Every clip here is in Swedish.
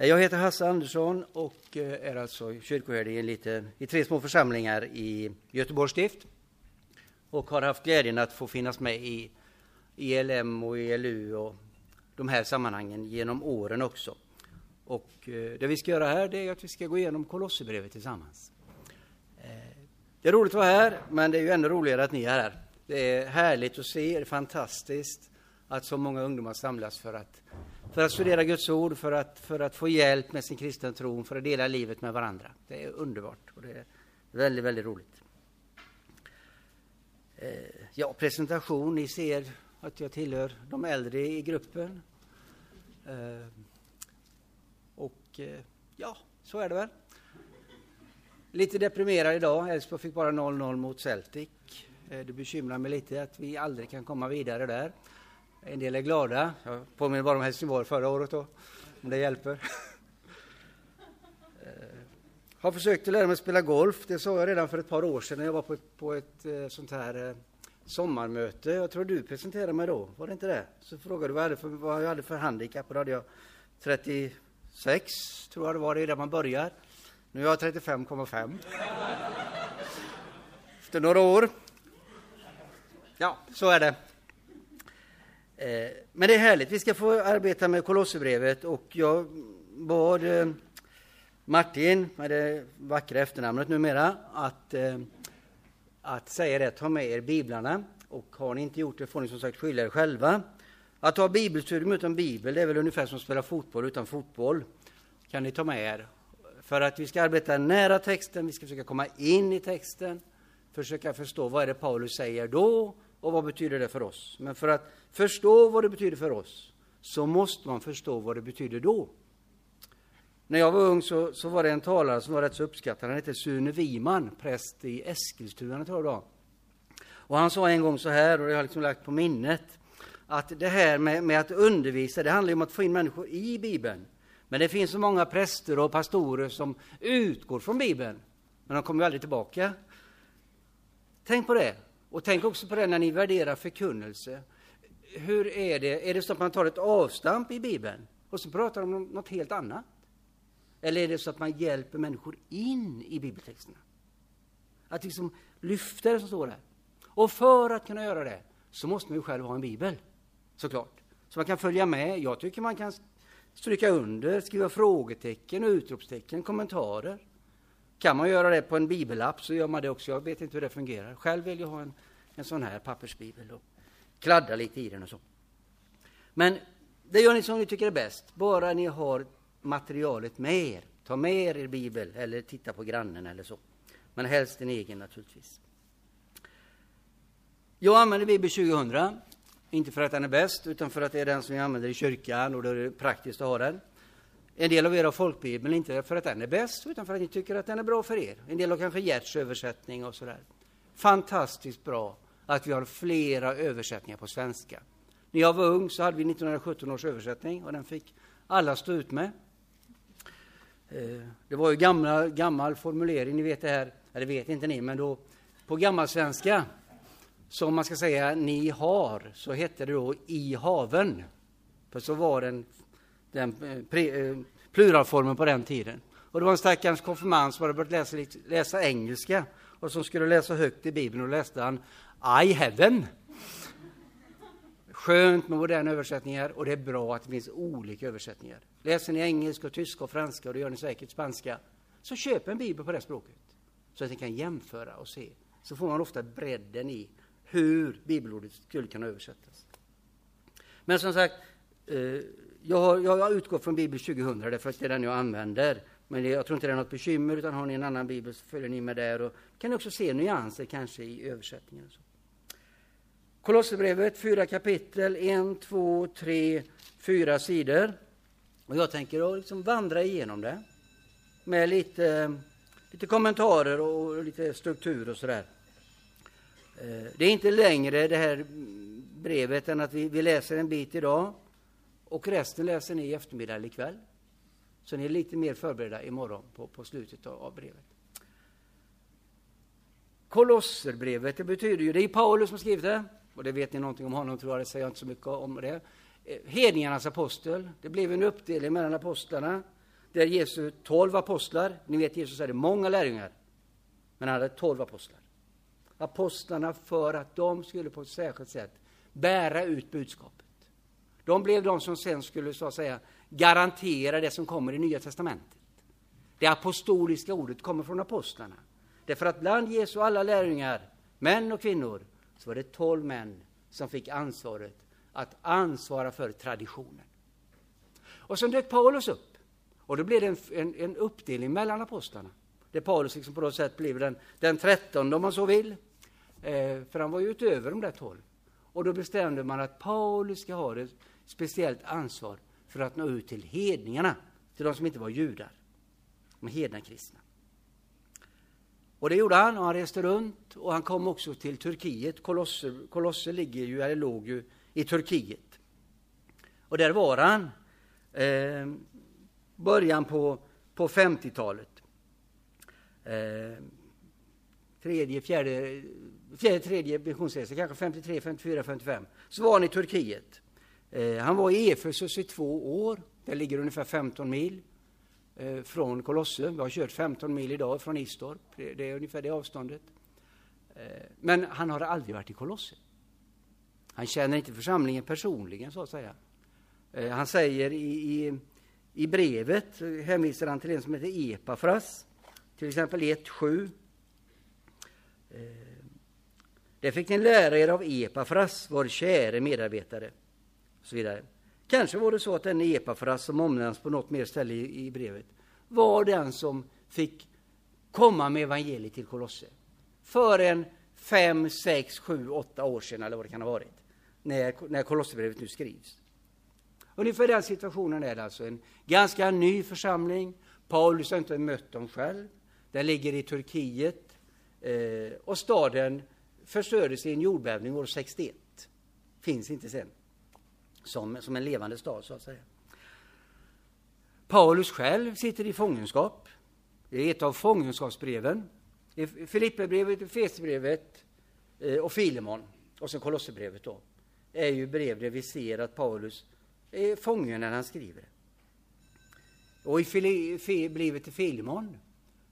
Jag heter Hasse Andersson och eh, är alltså kyrkoherde i, lite, i tre små församlingar i Göteborgs stift. Och har haft glädjen att få finnas med i ELM och ELU och de här sammanhangen genom åren också. Och eh, det vi ska göra här det är att vi ska gå igenom Kolosserbrevet tillsammans. Eh, det är roligt att vara här, men det är ju ännu roligare att ni är här. Det är härligt att se, det är fantastiskt att så många ungdomar samlas för att för att studera Guds ord, för att, för att få hjälp med sin kristna tro, för att dela livet med varandra. Det är underbart och det är väldigt, väldigt roligt. Eh, ja, presentation. Ni ser att jag tillhör de äldre i gruppen. Eh, och eh, ja, så är det väl. Lite deprimerad idag. Elfsborg fick bara 0-0 mot Celtic. Det bekymrar mig lite att vi aldrig kan komma vidare där. En del är glada. Jag påminner bara om Helsingborg förra året då, om det hjälper. Eh, har försökt att lära mig spela golf. Det sa jag redan för ett par år sedan när jag var på ett, på ett eh, sånt här eh, sommarmöte. Jag tror du presenterade mig då, var det inte det? Så frågade du vad jag hade för, vad jag hade för handikapp och då hade jag 36, tror jag det var, det är där man börjar. Nu är jag 35,5. Efter några år. Ja, så är det. Eh, men det är härligt. Vi ska få arbeta med Kolosserbrevet och jag bad eh, Martin, med det vackra efternamnet numera, att, eh, att säga det, ta med er biblarna. Och har ni inte gjort det får ni som sagt skylla er själva. Att ha bibelstudium utan bibel, det är väl ungefär som att spela fotboll utan fotboll. kan ni ta med er. För att vi ska arbeta nära texten, vi ska försöka komma in i texten, försöka förstå vad är det Paulus säger då och vad betyder det för oss. Men för att förstå vad det betyder för oss så måste man förstå vad det betyder då. När jag var ung så, så var det en talare som var rätt så uppskattad. Han hette Sune Wiman, präst i Eskilstuna tror jag. Och han sa en gång så här, och det har jag liksom lagt på minnet, att det här med, med att undervisa, det handlar om att få in människor i Bibeln. Men det finns så många präster och pastorer som utgår från Bibeln, men de kommer ju aldrig tillbaka. Tänk på det. Och tänk också på det när ni värderar förkunnelse. Hur är det? Är det så att man tar ett avstamp i Bibeln och så pratar om något helt annat? Eller är det så att man hjälper människor in i bibeltexterna? Att liksom lyfta det som står där. Och för att kunna göra det så måste man ju själv ha en bibel, såklart. Så man kan följa med. Jag tycker man kan stryka under, skriva frågetecken, utropstecken, kommentarer. Kan man göra det på en bibelapp så gör man det också. Jag vet inte hur det fungerar. Själv vill jag ha en, en sån här pappersbibel och kladda lite i den och så. Men det gör ni som ni tycker är bäst, bara ni har materialet med er. Ta med er er bibel eller titta på grannen eller så. Men helst en egen naturligtvis. Jag använder Bibel 2000, inte för att den är bäst, utan för att det är den som jag använder i kyrkan och då är det praktiskt att ha den. En del av er har folkbibeln, inte för att den är bäst, utan för att ni tycker att den är bra för er. En del har kanske Gerts översättning och sådär. Fantastiskt bra att vi har flera översättningar på svenska. När jag var ung så hade vi 1917 års översättning och den fick alla stå ut med. Eh, det var ju gamla, gammal formulering, ni vet det här, eller vet inte ni, men då på gammalsvenska, som man ska säga ni har, så hette det då i haven. För så var den den eh, pre, eh, pluralformen på den tiden. Och det var en stackars konfirmand som hade börjat läsa, läsa engelska och som skulle läsa högt i Bibeln och läste han I heaven. Skönt med moderna översättningar och det är bra att det finns olika översättningar. Läser ni engelska, och tyska och franska och det gör ni säkert spanska, så köp en bibel på det språket så att ni kan jämföra och se. Så får man ofta bredden i hur bibelordet skulle kunna översättas. Men som sagt, eh, jag, har, jag utgår från Bibel 2000 därför att det är den jag använder. Men jag tror inte det är något bekymmer, utan har ni en annan bibel så följer ni med där. Och kan ni också se nyanser kanske i översättningen. Och så. Kolosserbrevet, fyra kapitel, en, två, tre, fyra sidor. Och jag tänker liksom vandra igenom det med lite, lite kommentarer och lite struktur och sådär. Eh, det är inte längre det här brevet än att vi, vi läser en bit idag och resten läser ni i eftermiddag eller ikväll. Så ni är lite mer förberedda imorgon på, på slutet av, av brevet. Kolosserbrevet, det betyder ju, det är Paulus som skrivit det, och det vet ni någonting om honom tror jag, det säger jag inte så mycket om det. Eh, hedningarnas apostel, det blev en uppdelning mellan apostlarna. där Jesus tolv apostlar, ni vet Jesus hade många lärjungar, men han hade tolv apostlar. Apostlarna för att de skulle på ett särskilt sätt bära ut budskapet. De blev de som sen skulle så att säga garantera det som kommer i Nya Testamentet. Det apostoliska ordet kommer från apostlarna. Därför att bland Jesu alla lärjungar, män och kvinnor, så var det tolv män som fick ansvaret att ansvara för traditionen. Och sen dök Paulus upp. Och då blev det en, en, en uppdelning mellan apostlarna. Där Paulus liksom på något sätt blev den, den trettonde om man så vill. Eh, för han var ju utöver de där tolv. Och då bestämde man att Paulus ska ha det speciellt ansvar för att nå ut till hedningarna, till de som inte var judar, de hedna kristna. Och det gjorde han, och han reste runt och han kom också till Turkiet. Kolosser, Kolosser ligger ju, eller låg ju i Turkiet. Och där var han eh, början på, på 50-talet. Eh, tredje, fjärde, fjärde, tredje missionsresa, kanske 53, 54, 55. Så var han i Turkiet. Eh, han var i Efesus i två år. Det ligger ungefär 15 mil eh, från Kolosse. Vi har kört 15 mil idag från Istorp. Det, det är ungefär det avståndet. Eh, men han har aldrig varit i Kolosse. Han känner inte församlingen personligen, så att säga. Eh, han säger i, i, i brevet, eh, hänvisar han till en som heter Epafras, till exempel 1.7. Eh, det fick ni lära er av Epafras, vår käre medarbetare. Och så vidare. Kanske var det så att den Epafras som omnämns på något mer ställe i, i brevet var den som fick komma med evangeliet till Kolosse. För en fem, sex, sju, åtta år sedan eller vad det kan ha varit. När, när Kolosserbrevet nu skrivs. Ungefär den situationen är det alltså. En ganska ny församling. Paulus har inte mött dem själv. Den ligger i Turkiet. Eh, och staden förstördes i en jordbävning år 61. Finns inte sen. Som, som en levande stad, så att säga. Paulus själv sitter i fångenskap. Det är ett av fångenskapsbreven. Filipperbrevet, Efesierbrevet eh, och Filemon, och sen Kolosserbrevet då, är ju brev där vi ser att Paulus är fången när han skriver. Och i brevet till Filemon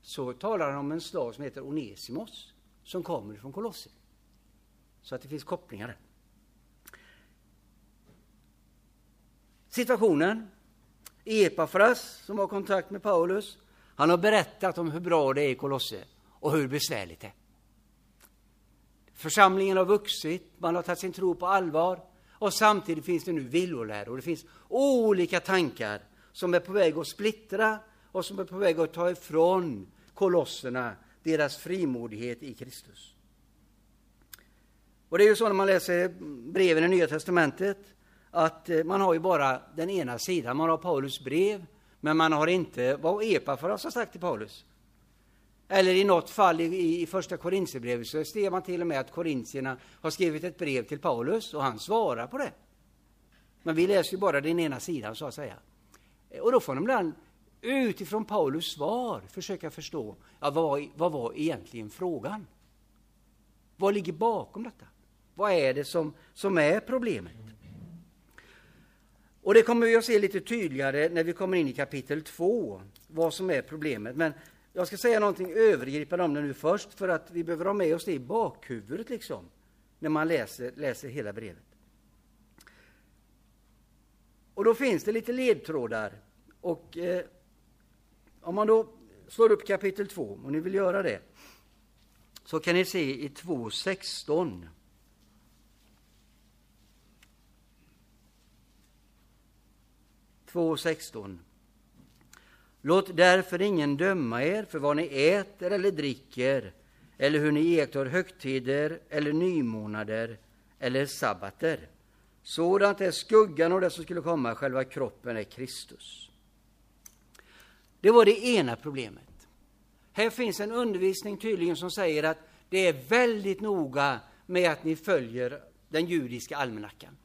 så talar han om en slav som heter Onesimos som kommer från Kolosser. Så att det finns kopplingar där. Situationen. Epafras, som har kontakt med Paulus, han har berättat om hur bra det är i Kolosse och hur besvärligt det är. Församlingen har vuxit, man har tagit sin tro på allvar och samtidigt finns det nu villoläror. Det finns olika tankar som är på väg att splittra och som är på väg att ta ifrån kolosserna deras frimodighet i Kristus. Och det är ju så när man läser breven i Nya Testamentet att eh, man har ju bara den ena sidan. Man har Paulus brev, men man har inte vad Epafras har sagt till Paulus. Eller i något fall i, i första Korintierbrevet så ser man till och med att korintierna har skrivit ett brev till Paulus och han svarar på det. Men vi läser ju bara den ena sidan så att säga. Och då får de ibland utifrån Paulus svar försöka förstå, ja, vad, vad var egentligen frågan? Vad ligger bakom detta? Vad är det som, som är problemet? Och det kommer vi att se lite tydligare när vi kommer in i kapitel 2, vad som är problemet. Men jag ska säga någonting övergripande om det nu först, för att vi behöver ha med oss det i bakhuvudet, liksom, när man läser, läser hela brevet. Och då finns det lite ledtrådar. Och eh, om man då slår upp kapitel 2, om ni vill göra det, så kan ni se i 2.16 2.16. Låt därför ingen döma er för vad ni äter eller dricker eller hur ni iakttar högtider eller nymånader eller sabbater. Sådant är skuggan av det som skulle komma, själva kroppen är Kristus. Det var det ena problemet. Här finns en undervisning tydligen som säger att det är väldigt noga med att ni följer den judiska almanackan.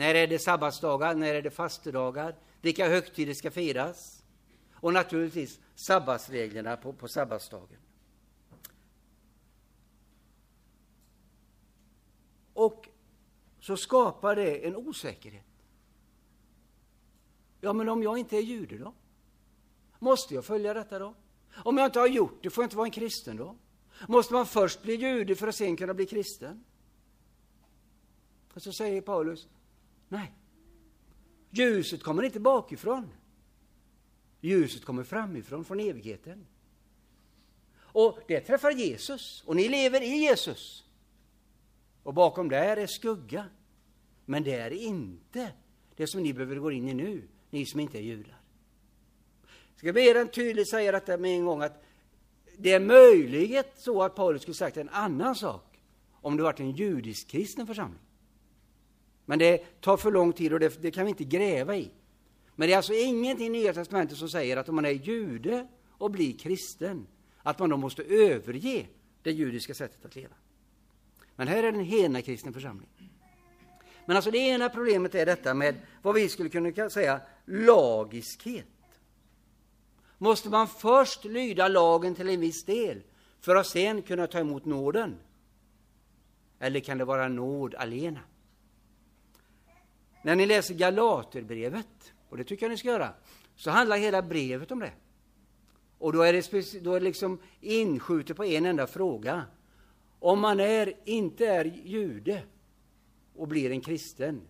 När är det sabbatsdagar? När är det fastedagar? Vilka högtider ska firas? Och naturligtvis sabbatsreglerna på, på sabbatsdagen. Och så skapar det en osäkerhet. Ja, men om jag inte är jude då? Måste jag följa detta då? Om jag inte har gjort det, får jag inte vara en kristen då? Måste man först bli jude för att sen kunna bli kristen? Och så säger Paulus, nej. Ljuset kommer inte bakifrån. Ljuset kommer framifrån, från evigheten. Och det träffar Jesus, och ni lever i Jesus. Och bakom där är skugga. Men det är inte det som ni behöver gå in i nu, ni som inte är judar. Jag ska be er tydligt säga detta med en gång, att det är möjligt så att Paulus skulle sagt en annan sak om det varit en judisk kristen församling. Men det tar för lång tid och det, det kan vi inte gräva i. Men det är alltså ingenting i Nya Testamentet som säger att om man är jude och blir kristen, att man då måste överge det judiska sättet att leva. Men här är det en hena kristen församling. Men alltså det ena problemet är detta med vad vi skulle kunna säga lagiskhet. Måste man först lyda lagen till en viss del för att sen kunna ta emot nåden? Eller kan det vara nåd alena? När ni läser Galaterbrevet, och det tycker jag ni ska göra, så handlar hela brevet om det. Och då är det, då är det liksom inskjutet på en enda fråga. Om man är, inte är jude och blir en kristen,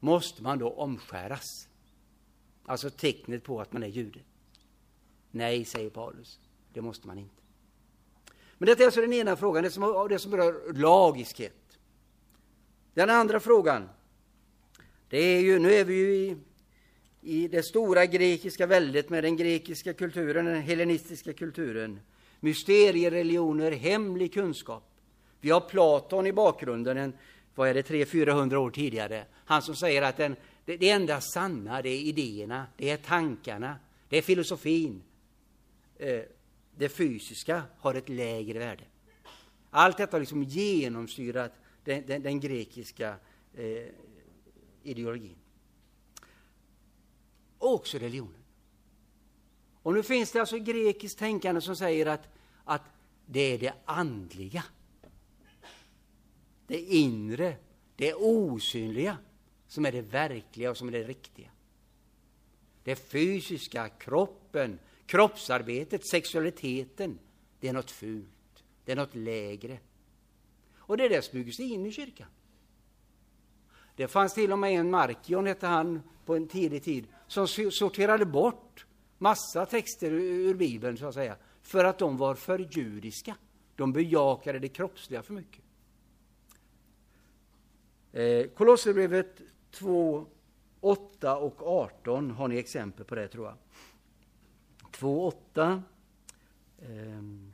måste man då omskäras? Alltså tecknet på att man är jude. Nej, säger Paulus, det måste man inte. Men detta är alltså den ena frågan, det som, det som berör lagiskhet. Den andra frågan, det är ju, nu är vi ju i, i det stora grekiska väldet med den grekiska kulturen, den hellenistiska kulturen. Mysteriereligioner, hemlig kunskap. Vi har Platon i bakgrunden, en, vad är det, 300-400 år tidigare. Han som säger att den, det, det enda sanna, det är idéerna, det är tankarna, det är filosofin. Eh, det fysiska har ett lägre värde. Allt detta har liksom genomsyrat den, den, den grekiska eh, ideologin. Och också religionen. Och nu finns det alltså grekiskt tänkande som säger att, att det är det andliga, det inre, det osynliga som är det verkliga och som är det riktiga. Det fysiska, kroppen, kroppsarbetet, sexualiteten, det är något fult, det är något lägre. Och det är det som sig in i kyrkan. Det fanns till och med en Markion, hette han, på en tidig tid, som sorterade bort massa texter ur Bibeln, så att säga, för att de var för judiska. De bejakade det kroppsliga för mycket. Eh, Kolosserbrevet 2, 8 och 18 har ni exempel på det, tror jag. 2, 8. Ehm,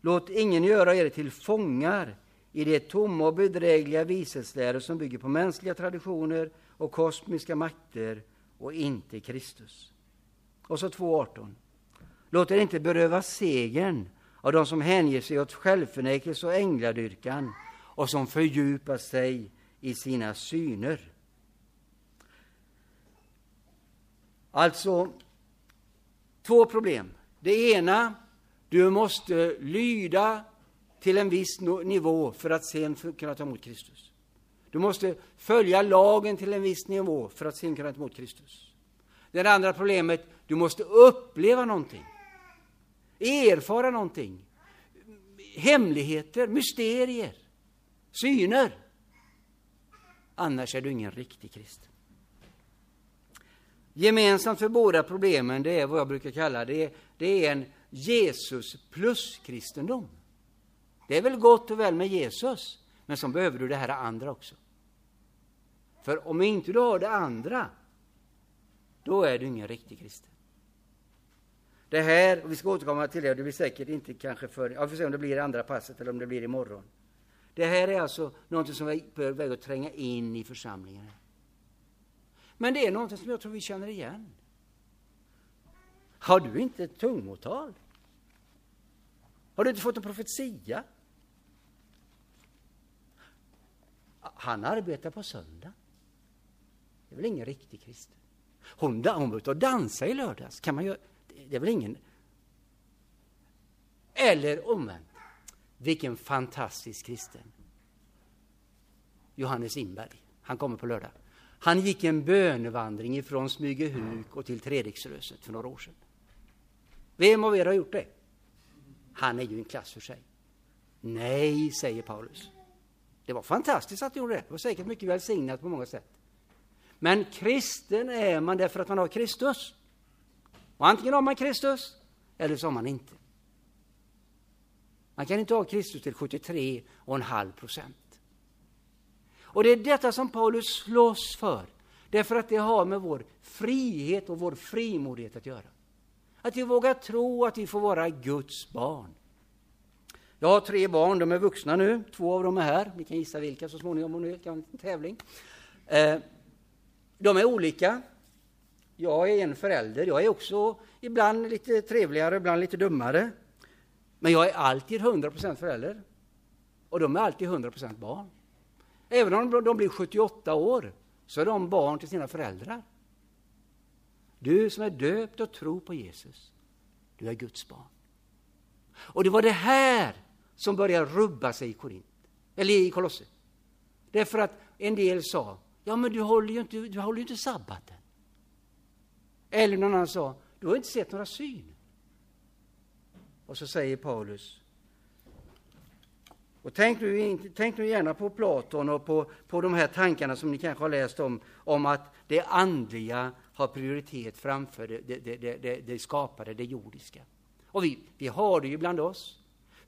låt ingen göra er till fångar i det tomma och bedrägliga vishetsläror som bygger på mänskliga traditioner och kosmiska makter och inte Kristus. Och så 2.18. Låt er inte beröva segern av de som hänger sig åt självförnekelse och ängladyrkan och som fördjupar sig i sina syner. Alltså, två problem. Det ena, du måste lyda till en viss nivå för att sen kunna ta emot Kristus. Du måste följa lagen till en viss nivå för att sen kunna ta emot Kristus. Det andra problemet, du måste uppleva någonting. Erfara någonting. Hemligheter, mysterier, syner. Annars är du ingen riktig kristen. Gemensamt för båda problemen, det är vad jag brukar kalla det, det är en Jesus plus-kristendom. Det är väl gott och väl med Jesus, men så behöver du det här andra också. För om inte du har det andra, då är du ingen riktig kristen. Det här, och vi ska återkomma till det, och det blir säkert inte kanske för, jag får se om det blir andra passet eller om det blir imorgon. Det här är alltså någonting som vi är väg att tränga in i församlingen. Men det är någonting som jag tror vi känner igen. Har du inte ett tungotal? Har du inte fått en profetia? Han arbetar på söndag. Det är väl ingen riktig kristen? Hon, hon var ute och dansade i lördags. Kan man göra, det är väl ingen... Eller omvänt. Vilken fantastisk kristen. Johannes Inberg. Han kommer på lördag. Han gick en bönevandring ifrån Smygehuk och till Treriksröset för några år sedan. Vem av er har gjort det? Han är ju en klass för sig. Nej, säger Paulus. Det var fantastiskt att du gjorde det. Det var säkert mycket välsignat på många sätt. Men kristen är man därför att man har Kristus. Och antingen har man Kristus, eller så har man inte. Man kan inte ha Kristus till 73,5 procent. Och det är detta som Paulus slåss för. Därför att det har med vår frihet och vår frimodighet att göra. Att vi vågar tro att vi får vara Guds barn. Jag har tre barn, de är vuxna nu. Två av dem är här. Ni kan gissa vilka så småningom om ni kan en tävling. Eh, de är olika. Jag är en förälder. Jag är också ibland lite trevligare, ibland lite dummare. Men jag är alltid 100% förälder. Och de är alltid 100% barn. Även om de blir 78 år så är de barn till sina föräldrar. Du som är döpt och tror på Jesus, du är Guds barn. Och det var det här som började rubba sig i Korint, eller i Kolosser. Därför att en del sa, ja men du håller ju inte, du håller ju inte sabbaten. Eller någon annan sa, du har inte sett några syn. Och så säger Paulus, och tänk nu, tänk nu gärna på Platon och på, på de här tankarna som ni kanske har läst om, om att det andliga har prioritet framför det, det, det, det, det skapade, det jordiska. Och vi, vi har det ju bland oss.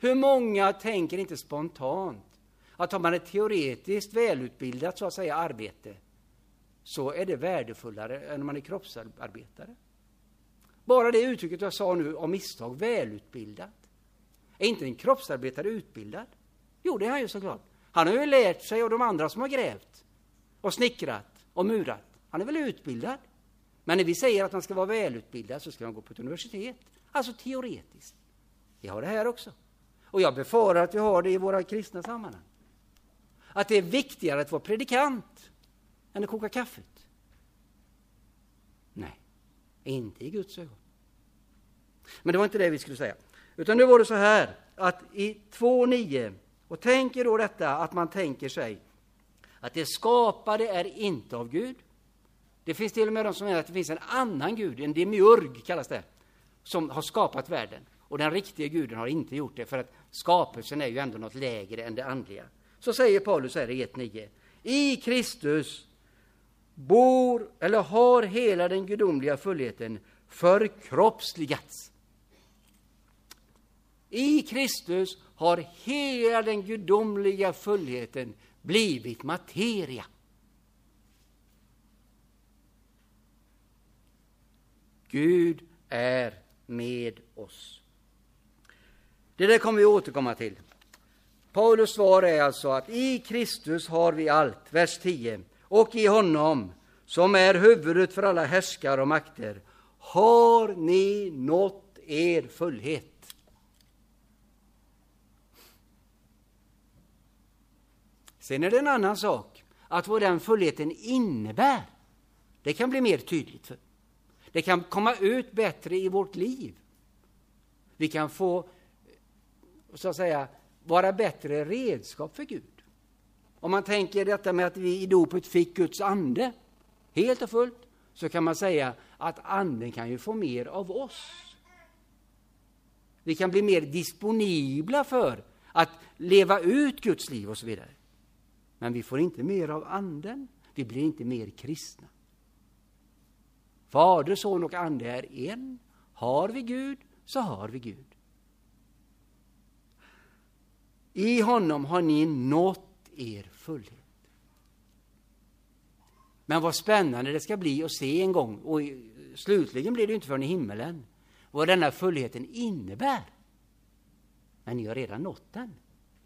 Hur många tänker inte spontant att har man ett teoretiskt välutbildat så att säga arbete så är det värdefullare än om man är kroppsarbetare? Bara det uttrycket jag sa nu om misstag, välutbildad. Är inte en kroppsarbetare utbildad? Jo, det är han ju såklart. Han har ju lärt sig av de andra som har grävt och snickrat och murat. Han är väl utbildad? Men när vi säger att man ska vara välutbildad så ska man gå på ett universitet, alltså teoretiskt. Vi har det här också. Och jag befarar att vi har det i våra kristna sammanhang. Att det är viktigare att vara predikant än att koka kaffet. Nej, inte i Guds ögon. Men det var inte det vi skulle säga. Utan nu var det så här att i 2.9, och tänk er då detta att man tänker sig att det skapade är inte av Gud. Det finns till och med de som menar att det finns en annan Gud, en demiurg kallas det, som har skapat världen. Och den riktiga guden har inte gjort det, för att skapelsen är ju ändå något lägre än det andliga. Så säger Paulus här i 1.9. I Kristus bor, eller har hela den gudomliga fullheten förkroppsligats. I Kristus har hela den gudomliga fullheten blivit materia. Gud är med oss. Det där kommer vi återkomma till. Paulus svar är alltså att i Kristus har vi allt, vers 10. Och i honom, som är huvudet för alla härskare och makter, har ni nått er fullhet. Sen är det en annan sak att vad den fullheten innebär. Det kan bli mer tydligt. Det kan komma ut bättre i vårt liv. Vi kan få så att säga, vara bättre redskap för Gud. Om man tänker detta med att vi i dopet fick Guds ande, helt och fullt, så kan man säga att anden kan ju få mer av oss. Vi kan bli mer disponibla för att leva ut Guds liv och så vidare. Men vi får inte mer av anden, vi blir inte mer kristna. Fader, son och ande är en. Har vi Gud, så har vi Gud. I honom har ni nått er fullhet. Men vad spännande det ska bli att se en gång, och slutligen blir det inte förrän i himmelen, vad denna fullheten innebär. Men ni har redan nått den,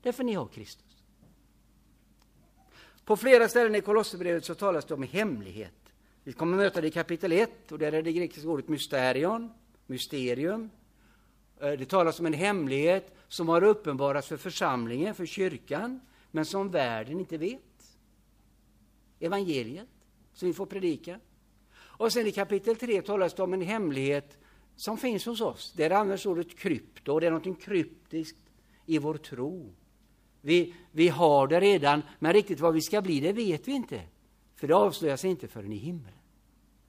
därför ni har Kristus. På flera ställen i Kolosserbrevet så talas det om hemlighet. Vi kommer möta det i kapitel 1, och där är det grekiska ordet mysterion, mysterium. Eh, det talas om en hemlighet som har uppenbarats för församlingen, för kyrkan, men som världen inte vet. Evangeliet, som vi får predika. Och sen i kapitel 3 talas det om en hemlighet som finns hos oss. Där används ordet krypto, och det är något kryptiskt i vår tro. Vi, vi har det redan, men riktigt vad vi ska bli, det vet vi inte. För det avslöjas inte förrän i himlen.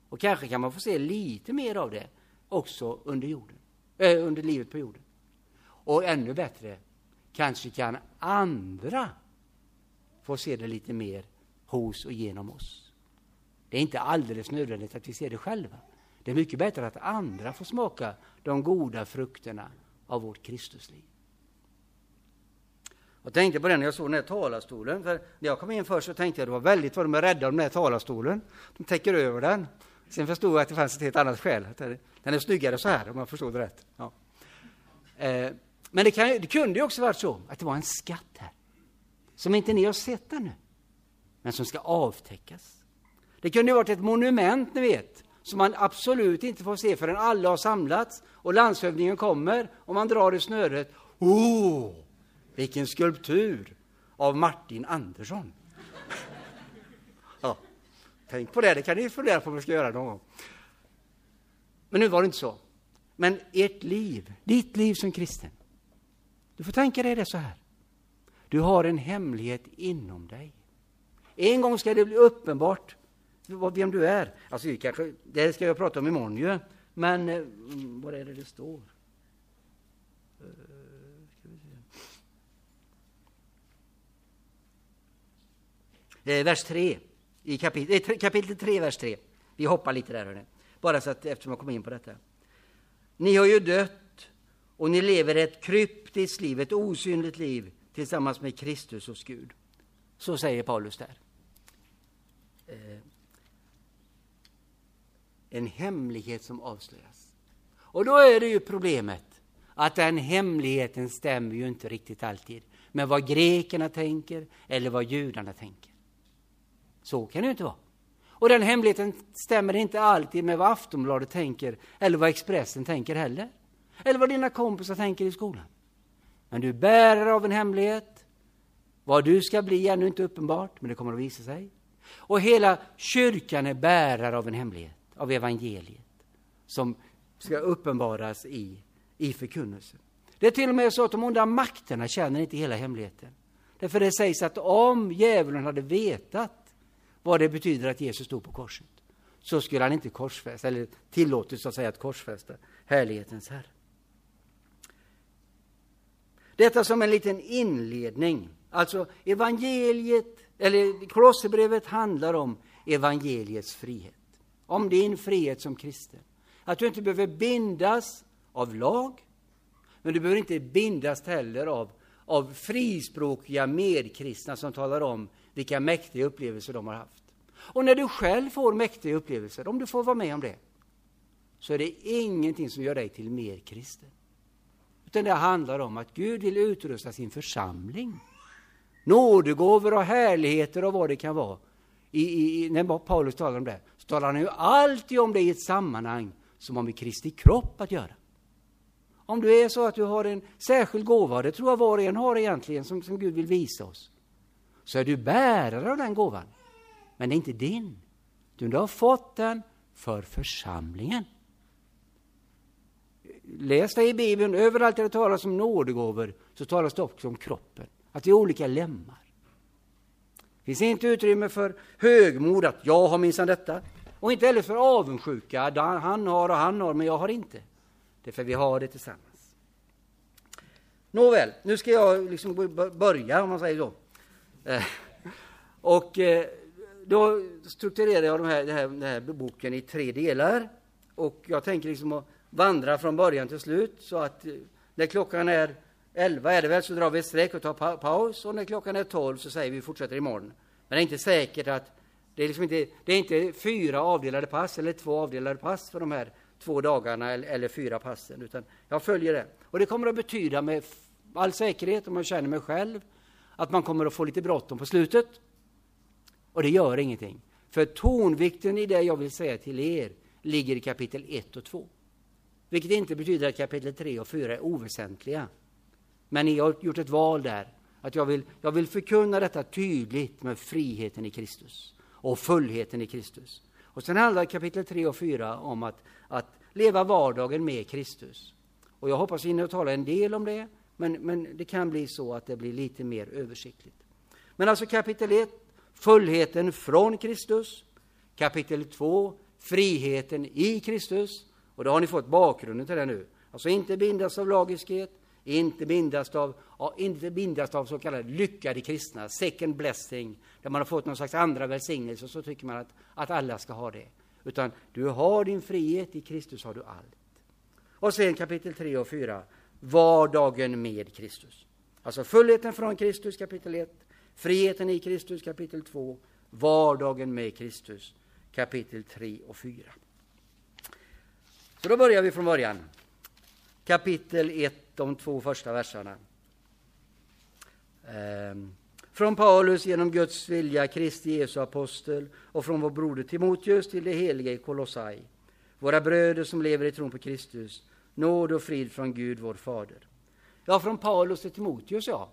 Och kanske kan man få se lite mer av det också under jorden Eh, under livet på jorden. Och ännu bättre, kanske kan andra få se det lite mer hos och genom oss. Det är inte alldeles nödvändigt att vi ser det själva. Det är mycket bättre att andra får smaka de goda frukterna av vårt Kristusliv. Jag tänkte på det när jag såg den här talarstolen. För när jag kom in först så tänkte jag att det var väldigt vad de är rädda om den här talarstolen. De täcker över den. Sen förstod jag att det fanns ett helt annat skäl. Den är snyggare så här, om jag förstod det rätt. Ja. Eh, men det, kan, det kunde ju också varit så att det var en skatt här. Som inte ni har sett ännu. Men som ska avtäckas. Det kunde ju varit ett monument, ni vet. Som man absolut inte får se förrän alla har samlats och landshövdingen kommer och man drar i snöret. Oh, vilken skulptur av Martin Andersson! Tänk på det, det kan ni fundera på om ni ska göra någon gång. Men nu var det inte så. Men ert liv, ditt liv som kristen, du får tänka dig det så här. Du har en hemlighet inom dig. En gång ska det bli uppenbart vem du är. Alltså, kanske, det ska jag prata om imorgon ju. Men eh, vad är det det står? Eh, vers 3, i kapitel, kapitel 3, vers 3. Vi hoppar lite där, hörni. bara så att, eftersom jag kom in på detta. Ni har ju dött och ni lever ett kryptiskt liv, ett osynligt liv tillsammans med Kristus hos Gud. Så säger Paulus där. Eh, en hemlighet som avslöjas. Och då är det ju problemet att den hemligheten stämmer ju inte riktigt alltid med vad grekerna tänker eller vad judarna tänker. Så kan det ju inte vara. Och den hemligheten stämmer inte alltid med vad Aftonbladet tänker eller vad Expressen tänker heller. Eller vad dina kompisar tänker i skolan. Men du bärare av en hemlighet. Vad du ska bli är ännu inte uppenbart, men det kommer att visa sig. Och hela kyrkan är bärare av en hemlighet, av evangeliet, som ska uppenbaras i, i förkunnelsen. Det är till och med så att de onda makterna känner inte hela hemligheten. Därför det sägs att om djävulen hade vetat vad det betyder att Jesus stod på korset, så skulle han inte korsfästa, eller tillåtit så att säga att korsfästa härlighetens Herre. Detta som en liten inledning. Alltså evangeliet, eller Kolosserbrevet handlar om evangeliets frihet. Om din frihet som kristen. Att du inte behöver bindas av lag, men du behöver inte bindas heller av, av frispråkiga medkristna som talar om vilka mäktiga upplevelser de har haft. Och när du själv får mäktiga upplevelser, om du får vara med om det, så är det ingenting som gör dig till mer kristen. Utan det handlar om att Gud vill utrusta sin församling. Nådegåvor och härligheter och vad det kan vara. I, i, när Paulus talar om det, så talar han ju alltid om det i ett sammanhang som har med Kristi kropp att göra. Om du är så att du har en särskild gåva, det tror jag var och en har egentligen, som, som Gud vill visa oss, så är du bärare av den gåvan. Men det är inte din. Du har fått den för församlingen. Läs det i Bibeln, överallt där det talas om nådegåvor så talas det också om kroppen, att vi är olika lemmar. Det finns inte utrymme för högmod, att jag har minsann detta. Och inte heller för avundsjuka, han har och han har, men jag har inte. Det är för vi har det tillsammans. Nåväl, nu ska jag liksom börja, om man säger så. Eh, och eh, då strukturerade jag den här, den här, den här boken i tre delar. Och jag tänker liksom att vandra från början till slut så att eh, när klockan är 11 är det väl så drar vi ett streck och tar pa paus och när klockan är 12 så säger vi fortsätter imorgon. Men det är inte säkert att det är, liksom inte, det är inte fyra avdelade pass eller två avdelade pass för de här två dagarna eller, eller fyra passen, utan jag följer det. Och det kommer att betyda med all säkerhet, om man känner mig själv, att man kommer att få lite bråttom på slutet. Och det gör ingenting. För tonvikten i det jag vill säga till er ligger i kapitel 1 och 2. Vilket inte betyder att kapitel 3 och 4 är oväsentliga. Men ni har gjort ett val där. Att jag vill, jag vill förkunna detta tydligt med friheten i Kristus och fullheten i Kristus. Och sen handlar kapitel 3 och 4 om att, att leva vardagen med Kristus. Och jag hoppas hinna tala en del om det, men, men det kan bli så att det blir lite mer översiktligt. Men alltså kapitel 1, fullheten från Kristus. Kapitel 2, friheten i Kristus. Och då har ni fått bakgrunden till det nu. Alltså inte bindas av lagiskhet, inte bindas av, inte bindas av så kallade lyckade kristna, second blessing, där man har fått någon slags andra välsignelse, så tycker man att, att alla ska ha det. Utan du har din frihet, i Kristus har du allt. Och sen kapitel 3 och 4, vardagen med Kristus. Alltså fullheten från Kristus, kapitel 1, friheten i Kristus, kapitel 2, vardagen med Kristus, kapitel 3 och 4. Så då börjar vi från början. Kapitel 1, de två första verserna. Ehm, från Paulus genom Guds vilja, Kristi Jesu apostel och från vår broder Timoteus till det heliga i Kolossai, våra bröder som lever i tron på Kristus, nåd och frid från Gud, vår Fader. Ja, från Paulus till Timoteus, ja.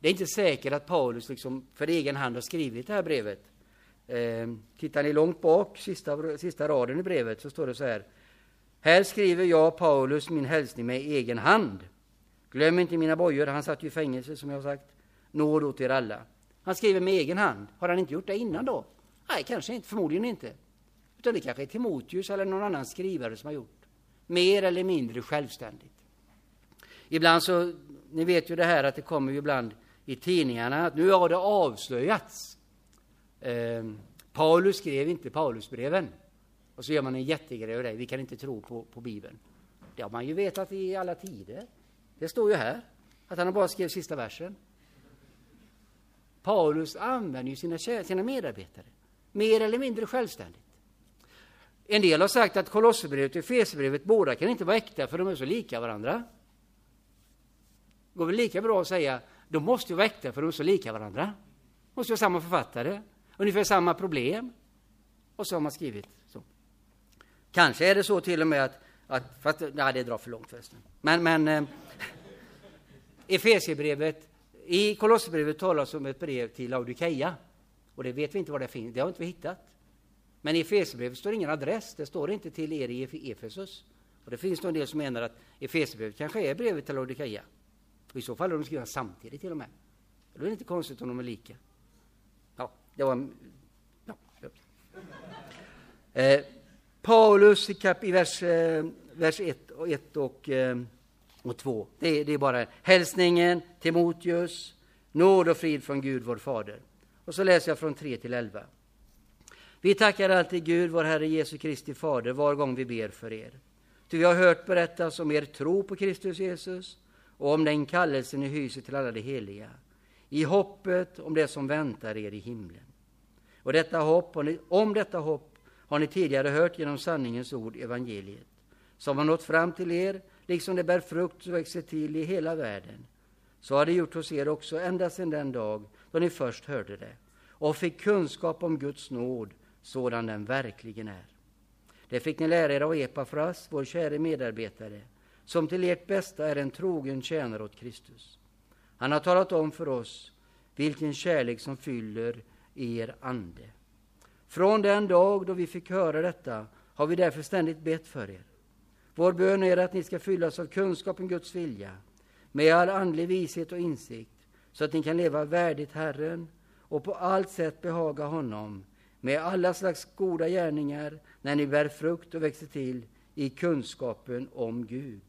Det är inte säkert att Paulus liksom för egen hand har skrivit det här brevet. Eh, tittar ni långt bak, sista, sista raden i brevet, så står det så här. Här skriver jag, Paulus, min hälsning med egen hand. Glöm inte mina bojor, han satt ju i fängelse som jag har sagt. Nåd åt er alla. Han skriver med egen hand. Har han inte gjort det innan då? Nej, kanske inte, förmodligen inte. Utan det kanske är Timoteus eller någon annan skrivare som har gjort. Mer eller mindre självständigt. Ibland så, ni vet ju det här att det kommer ju ibland i tidningarna att nu har det avslöjats. Eh, Paulus skrev inte Paulusbreven. Och så gör man en jättegrej av det. Vi kan inte tro på, på Bibeln. Det har man ju vetat i alla tider. Det står ju här att han bara skrev sista versen. Paulus använder ju sina, sina medarbetare mer eller mindre självständigt. En del har sagt att Kolosserbrevet och Efesierbrevet båda kan inte vara äkta för de är så lika varandra. Det går väl lika bra att säga de måste ju vara äkta för de är så lika varandra. Måste ju ha samma författare, ungefär samma problem. Och så har man skrivit så. Kanske är det så till och med att, att fast, nej, det drar för långt förresten. Men, men eh, Efesierbrevet, i Kolosserbrevet talas om ett brev till Laodikeia. Och det vet vi inte var det finns, det har inte vi hittat. Men i Efesierbrevet står ingen adress, det står inte till er i Efesus. Och det finns nog en del som menar att Efesierbrevet kanske är brevet till Laodikeia. Och I så fall är de skrivna samtidigt till och med. Då är det inte konstigt om de är lika. Ja, det var... Ja. Eh, Paulus i, kap, i vers, eh, vers 1 och, 1 och, eh, och 2. Det det är bara hälsningen, Timoteus, nåd och frid från Gud, vår Fader. Och så läser jag från 3 till 11. Vi tackar alltid Gud, vår Herre Jesu Kristi Fader, var gång vi ber för er. Ty vi har hört berättas om er tro på Kristus Jesus och om den kallelse ni hyser till alla de heliga, i hoppet om det som väntar er i himlen. Och detta hopp, om detta hopp har ni tidigare hört genom sanningens ord, evangeliet, som har nått fram till er, liksom det bär frukt och växer till i hela världen. Så har det gjort hos er också ända sedan den dag då ni först hörde det och fick kunskap om Guds nåd sådan den verkligen är. Det fick ni lära er av Epafras, vår käre medarbetare, som till ert bästa är en trogen tjänare åt Kristus. Han har talat om för oss vilken kärlek som fyller er ande. Från den dag då vi fick höra detta har vi därför ständigt bett för er. Vår bön är att ni ska fyllas av kunskap om Guds vilja, med all andlig vishet och insikt, så att ni kan leva värdigt Herren och på allt sätt behaga honom med alla slags goda gärningar när ni bär frukt och växer till i kunskapen om Gud.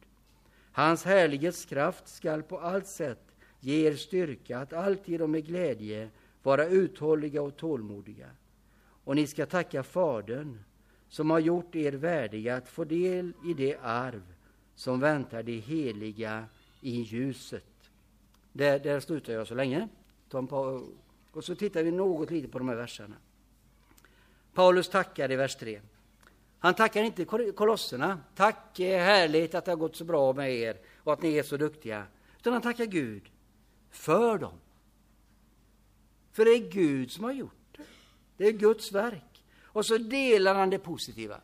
Hans härlighetskraft skall på allt sätt ge er styrka att alltid och med glädje vara uthålliga och tålmodiga. Och ni ska tacka Fadern som har gjort er värdiga att få del i det arv som väntar de heliga i ljuset. Där, där slutar jag så länge. Och så tittar vi något lite på de här verserna. Paulus tackar i vers 3. Han tackar inte kolosserna. Tack, eh, härligt att det har gått så bra med er och att ni är så duktiga. Utan han tackar Gud för dem. För det är Gud som har gjort det. Det är Guds verk. Och så delar han det positiva.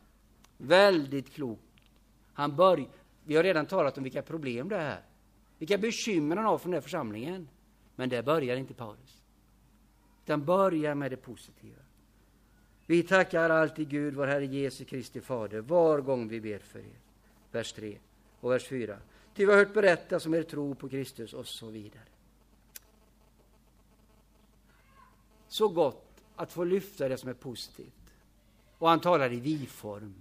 Väldigt klokt. Han börj Vi har redan talat om vilka problem det är. Vilka bekymmer han har för den här församlingen. Men det börjar inte Paulus. Utan börjar med det positiva. Vi tackar alltid Gud, vår Herre Jesu Kristi Fader, var gång vi ber för er. Vers 3 och vers 4. Ty vi har hört berättas om er tro på Kristus och så vidare. Så gott att få lyfta det som är positivt. Och han talar i vi-form.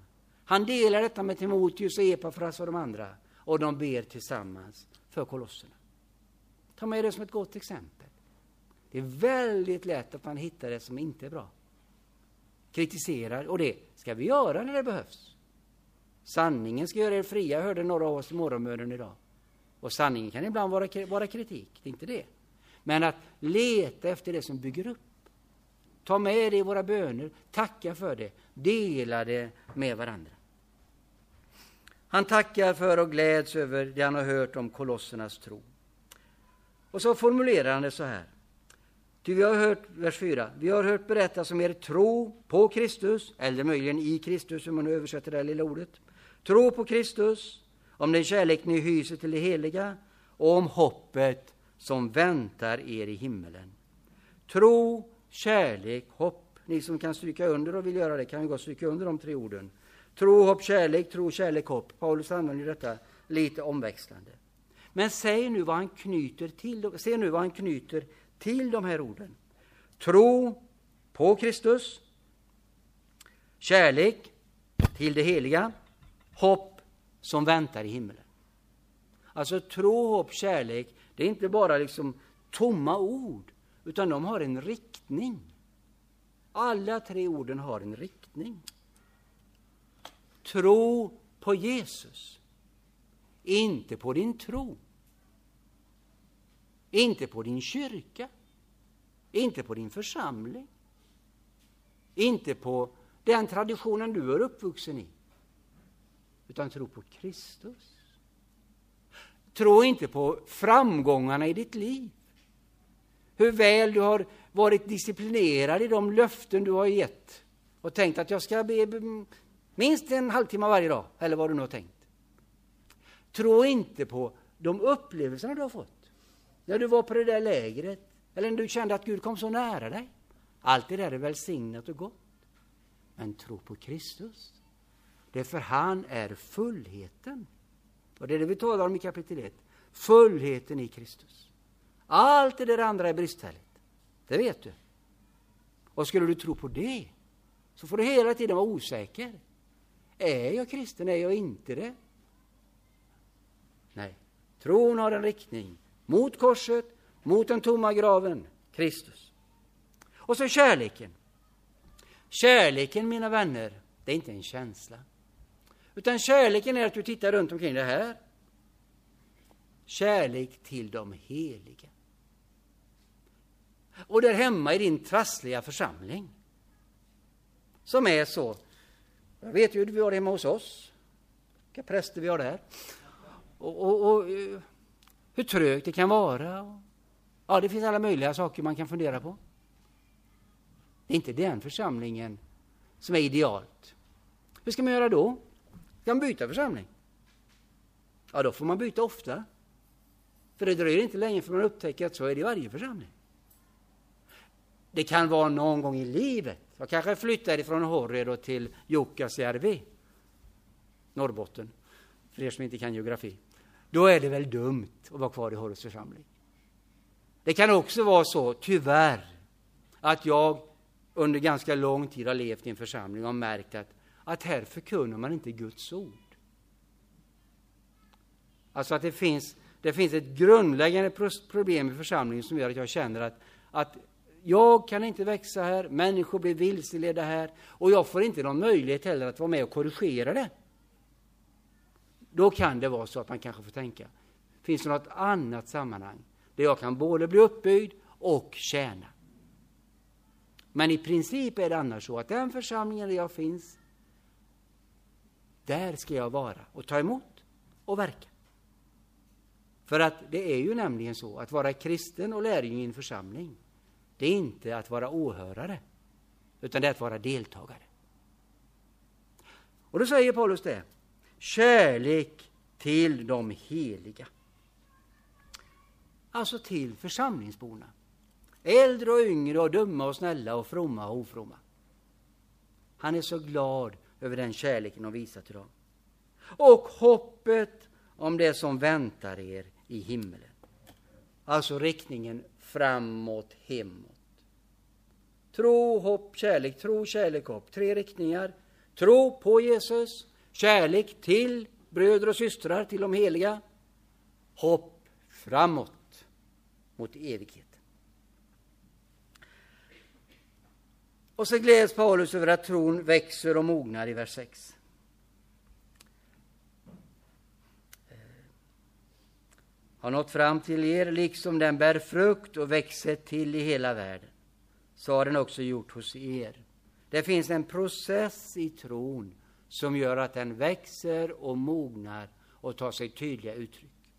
Han delar detta med Timoteus och Epafras och de andra. och de ber tillsammans för kolosserna. Ta med det som ett gott exempel. Det är väldigt lätt att man hittar det som inte är bra. Kritiserar, och det ska vi göra när det behövs. Sanningen ska göra er fria, hörde några av oss i morgonmöten idag. Och sanningen kan ibland vara, vara kritik, det är inte det. Men att leta efter det som bygger upp. Ta med det i våra böner, tacka för det, dela det med varandra. Han tackar för och gläds över det han har hört om kolossernas tro. Och så formulerar han det så här. Ty vi har hört, vers 4, vi har hört berättas om er tro på Kristus, eller möjligen i Kristus, om man översätter det här lilla ordet. Tro på Kristus, om den kärlek ni hyser till det heliga och om hoppet som väntar er i himmelen. Tro, kärlek, hopp. Ni som kan stryka under och vill göra det kan ju gott stryka under de tre orden. Tro, hopp, kärlek, tro, kärlek, hopp. Paulus använder detta lite omväxlande. Men säg nu vad han knyter till, se nu vad han knyter till de här orden. Tro på Kristus, kärlek till det heliga, hopp som väntar i himlen. Alltså tro, hopp, kärlek, det är inte bara liksom tomma ord, utan de har en riktning. Alla tre orden har en riktning. Tro på Jesus, inte på din tro. Inte på din kyrka, inte på din församling, inte på den traditionen du är uppvuxen i, utan tro på Kristus. Tro inte på framgångarna i ditt liv, hur väl du har varit disciplinerad i de löften du har gett och tänkt att jag ska be minst en halvtimme varje dag, eller vad du nu har tänkt. Tro inte på de upplevelser du har fått. När du var på det där lägret, eller när du kände att Gud kom så nära dig. Allt det där är välsignat och gott. Men tro på Kristus. Det är för han är fullheten. Och det är det vi talar om i kapitel 1. Fullheten i Kristus. Allt det där andra är bristfälligt. Det vet du. Och skulle du tro på det, så får du hela tiden vara osäker. Är jag kristen? Är jag inte det? Nej, tron har en riktning mot korset, mot den tomma graven, Kristus. Och så kärleken. Kärleken, mina vänner, det är inte en känsla. Utan kärleken är att du tittar runt omkring det här. Kärlek till de heliga. Och där hemma i din trassliga församling. Som är så. Jag vet ju hur vi har det hemma hos oss. Vilka präster vi har där. Och, och, och eh, hur trögt det kan vara. Ja, det finns alla möjliga saker man kan fundera på. Det är inte den församlingen som är idealt. Hur ska man göra då? Ska man byta församling? Ja, då får man byta ofta. För det dröjer inte länge för man upptäcker att så är det i varje församling. Det kan vara någon gång i livet. Jag kanske flyttar från Horred till Jukkasjärvi, Norrbotten, för er som inte kan geografi då är det väl dumt att vara kvar i Horus församling. Det kan också vara så, tyvärr, att jag under ganska lång tid har levt i en församling och märkt att, att här förkunnar man inte Guds ord. Alltså att det finns, det finns ett grundläggande problem i församlingen som gör att jag känner att, att jag kan inte växa här, människor blir vilseledda här och jag får inte någon möjlighet heller att vara med och korrigera det. Då kan det vara så att man kanske får tänka, finns det något annat sammanhang där jag kan både bli uppbyggd och tjäna? Men i princip är det annars så att den församlingen där jag finns, där ska jag vara och ta emot och verka. För att det är ju nämligen så att vara kristen och lärjung i en församling, det är inte att vara åhörare, utan det är att vara deltagare. Och då säger Paulus det, kärlek till de heliga. Alltså till församlingsborna. Äldre och yngre och dumma och snälla och fromma och ofromma. Han är så glad över den kärleken de visar till dem. Och hoppet om det som väntar er i himmelen. Alltså riktningen framåt, hemåt. Tro, hopp, kärlek. Tro, kärlek, hopp. Tre riktningar. Tro på Jesus, kärlek till bröder och systrar till de heliga. Hopp framåt mot evighet. Och så gläds Paulus över att tron växer och mognar i vers 6. Eh, har nått fram till er, liksom den bär frukt och växer till i hela världen. Så har den också gjort hos er. Det finns en process i tron som gör att den växer och mognar och tar sig tydliga uttryck.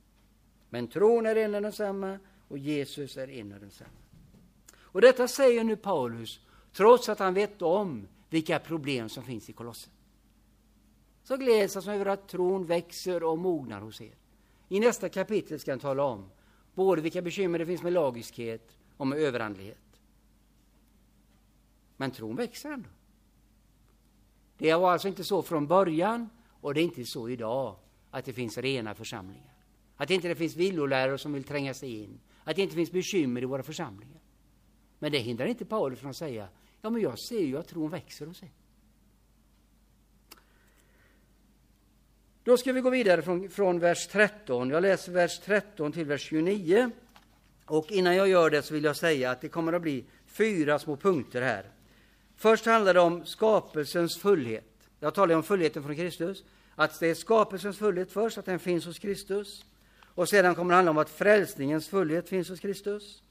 Men tron är en och densamma och Jesus är en och densamma. Och detta säger nu Paulus trots att han vet om vilka problem som finns i Kolossen. Så gläds han över att tron växer och mognar hos er. I nästa kapitel ska han tala om både vilka bekymmer det finns med lagiskhet och med överandlighet. Men tron växer ändå. Det var alltså inte så från början och det är inte så idag att det finns rena församlingar. Att det inte finns villolärare som vill tränga sig in. Att det inte finns bekymmer i våra församlingar. Men det hindrar inte Paulus från att säga, ja men jag ser ju att tron växer hos er. Då ska vi gå vidare från, från vers 13. Jag läser vers 13 till vers 29. Och innan jag gör det så vill jag säga att det kommer att bli fyra små punkter här. Först handlar det om skapelsens fullhet. Jag talar om fullheten från Kristus. Att det är skapelsens fullhet först, att den finns hos Kristus. Och sedan kommer det handla om att frälsningens fullhet finns hos Kristus.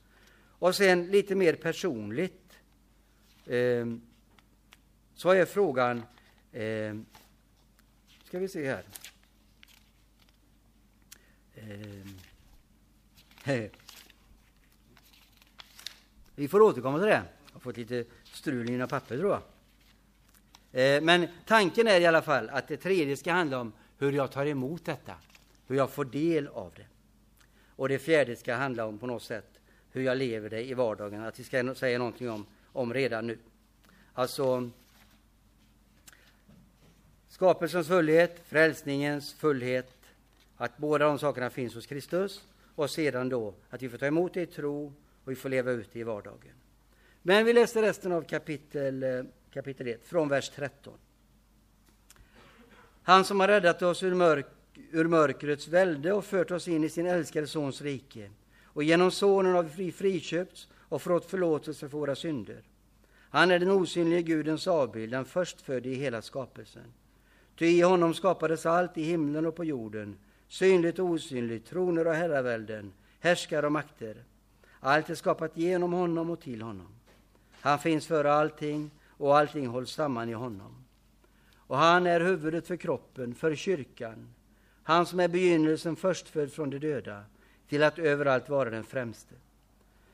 Och sen lite mer personligt eh, så är frågan eh, ska vi se här. Eh, vi får återkomma till det. Jag har fått lite strul i mina papper tror jag. Eh, men tanken är i alla fall att det tredje ska handla om hur jag tar emot detta, hur jag får del av det. Och det fjärde ska handla om på något sätt hur jag lever det i vardagen, att vi ska säga någonting om, om redan nu. Alltså Skapelsens fullhet, frälsningens fullhet, att båda de sakerna finns hos Kristus och sedan då att vi får ta emot det i tro och vi får leva ut det i vardagen. Men vi läser resten av kapitel, eh, kapitel 1, från vers 13. Han som har räddat oss ur, mörk, ur mörkrets välde och fört oss in i sin älskade Sons rike och genom Sonen har vi friköpts och fått förlåtelse för våra synder. Han är den osynlige Gudens avbild, den förstfödde i hela skapelsen. Ty i honom skapades allt i himlen och på jorden, synligt och osynligt, troner och herravälden, härskare och makter. Allt är skapat genom honom och till honom. Han finns före allting och allting hålls samman i honom. Och han är huvudet för kroppen, för kyrkan, han som är begynnelsen förstfödd från de döda, till att överallt vara den främste.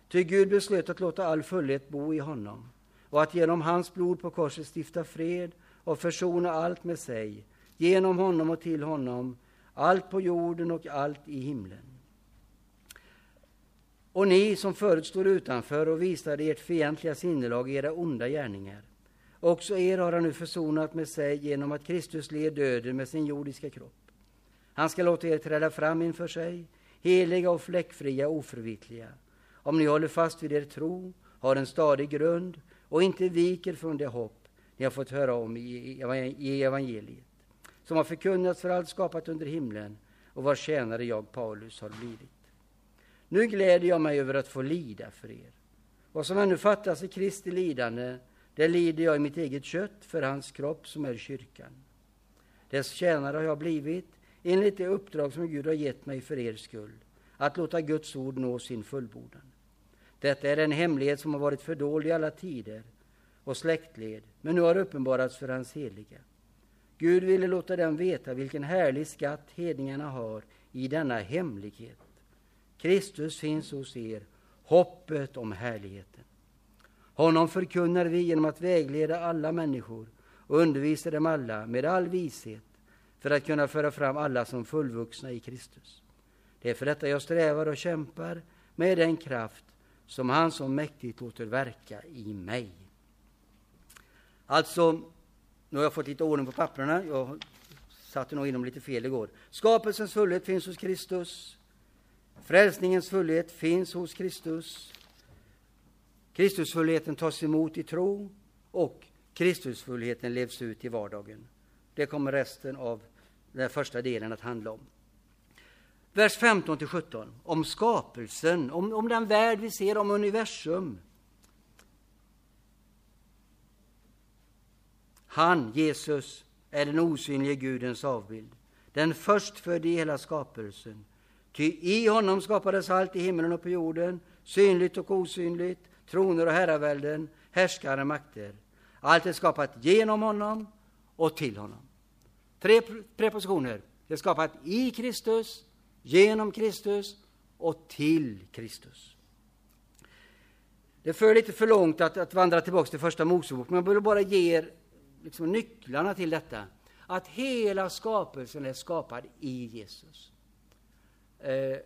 Ty Gud beslöt att låta all fullhet bo i honom och att genom hans blod på korset stifta fred och försona allt med sig, genom honom och till honom, allt på jorden och allt i himlen. Och ni som förut stod utanför och visade ert fientliga sinnelag, era onda gärningar, också er har han nu försonat med sig genom att Kristus led döden med sin jordiska kropp. Han ska låta er träda fram inför sig, heliga och fläckfria, oförvitliga, om ni håller fast vid er tro, har en stadig grund och inte viker från det hopp ni har fått höra om i evangeliet, som har förkunnats för allt skapat under himlen och vars tjänare jag, Paulus, har blivit. Nu gläder jag mig över att få lida för er. Vad som ännu fattas i Kristi lidande, det lider jag i mitt eget kött för hans kropp som är kyrkan. Dess tjänare har jag blivit, enligt det uppdrag som Gud har gett mig för er skull, att låta Guds ord nå sin fullbordan. Detta är en hemlighet som har varit fördold i alla tider, och släktled, men nu har uppenbarats för hans heliga. Gud ville låta dem veta vilken härlig skatt hedningarna har i denna hemlighet. Kristus finns hos er, hoppet om härligheten. Honom förkunnar vi genom att vägleda alla människor och undervisa dem alla med all vishet för att kunna föra fram alla som fullvuxna i Kristus. Det är för detta jag strävar och kämpar med den kraft som han så mäktigt låter verka i mig. Alltså, nu har jag fått lite ordning på papperna. Jag satte nog in dem lite fel igår. Skapelsens fullhet finns hos Kristus. Frälsningens fullhet finns hos Kristus. Kristusfullheten tas emot i tro och Kristusfullheten levs ut i vardagen. Det kommer resten av den första delen att handla om. Vers 15 till 17, om skapelsen, om, om den värld vi ser, om universum. Han, Jesus, är den osynlige Gudens avbild, den förstfödde i hela skapelsen. Ty i honom skapades allt i himlen och på jorden, synligt och osynligt, troner och herravälden, härskare och makter. Allt är skapat genom honom och till honom. Tre prepositioner. Det är skapat i Kristus, genom Kristus och till Kristus. Det för lite för långt att, att vandra tillbaka till första Mosebok, men jag vill bara ge er liksom nycklarna till detta. Att hela skapelsen är skapad i Jesus. Eh,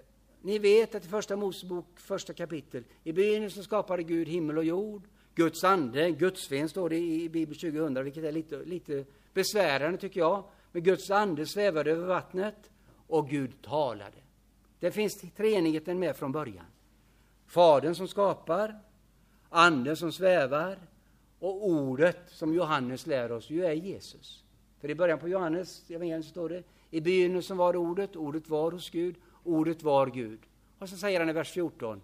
ni vet att i första Mosebok, första kapitel, i begynnelsen skapade Gud himmel och jord. Guds ande, Guds ven står det i Bibel 2000, vilket är lite, lite besvärande tycker jag. Men Guds ande svävade över vattnet och Gud talade. Det finns treenigheten med från början. Fadern som skapar, anden som svävar och ordet som Johannes lär oss ju är Jesus. För i början på Johannes evangelium står det i begynnelsen var ordet, ordet var hos Gud, ordet var Gud. Och så säger han i vers 14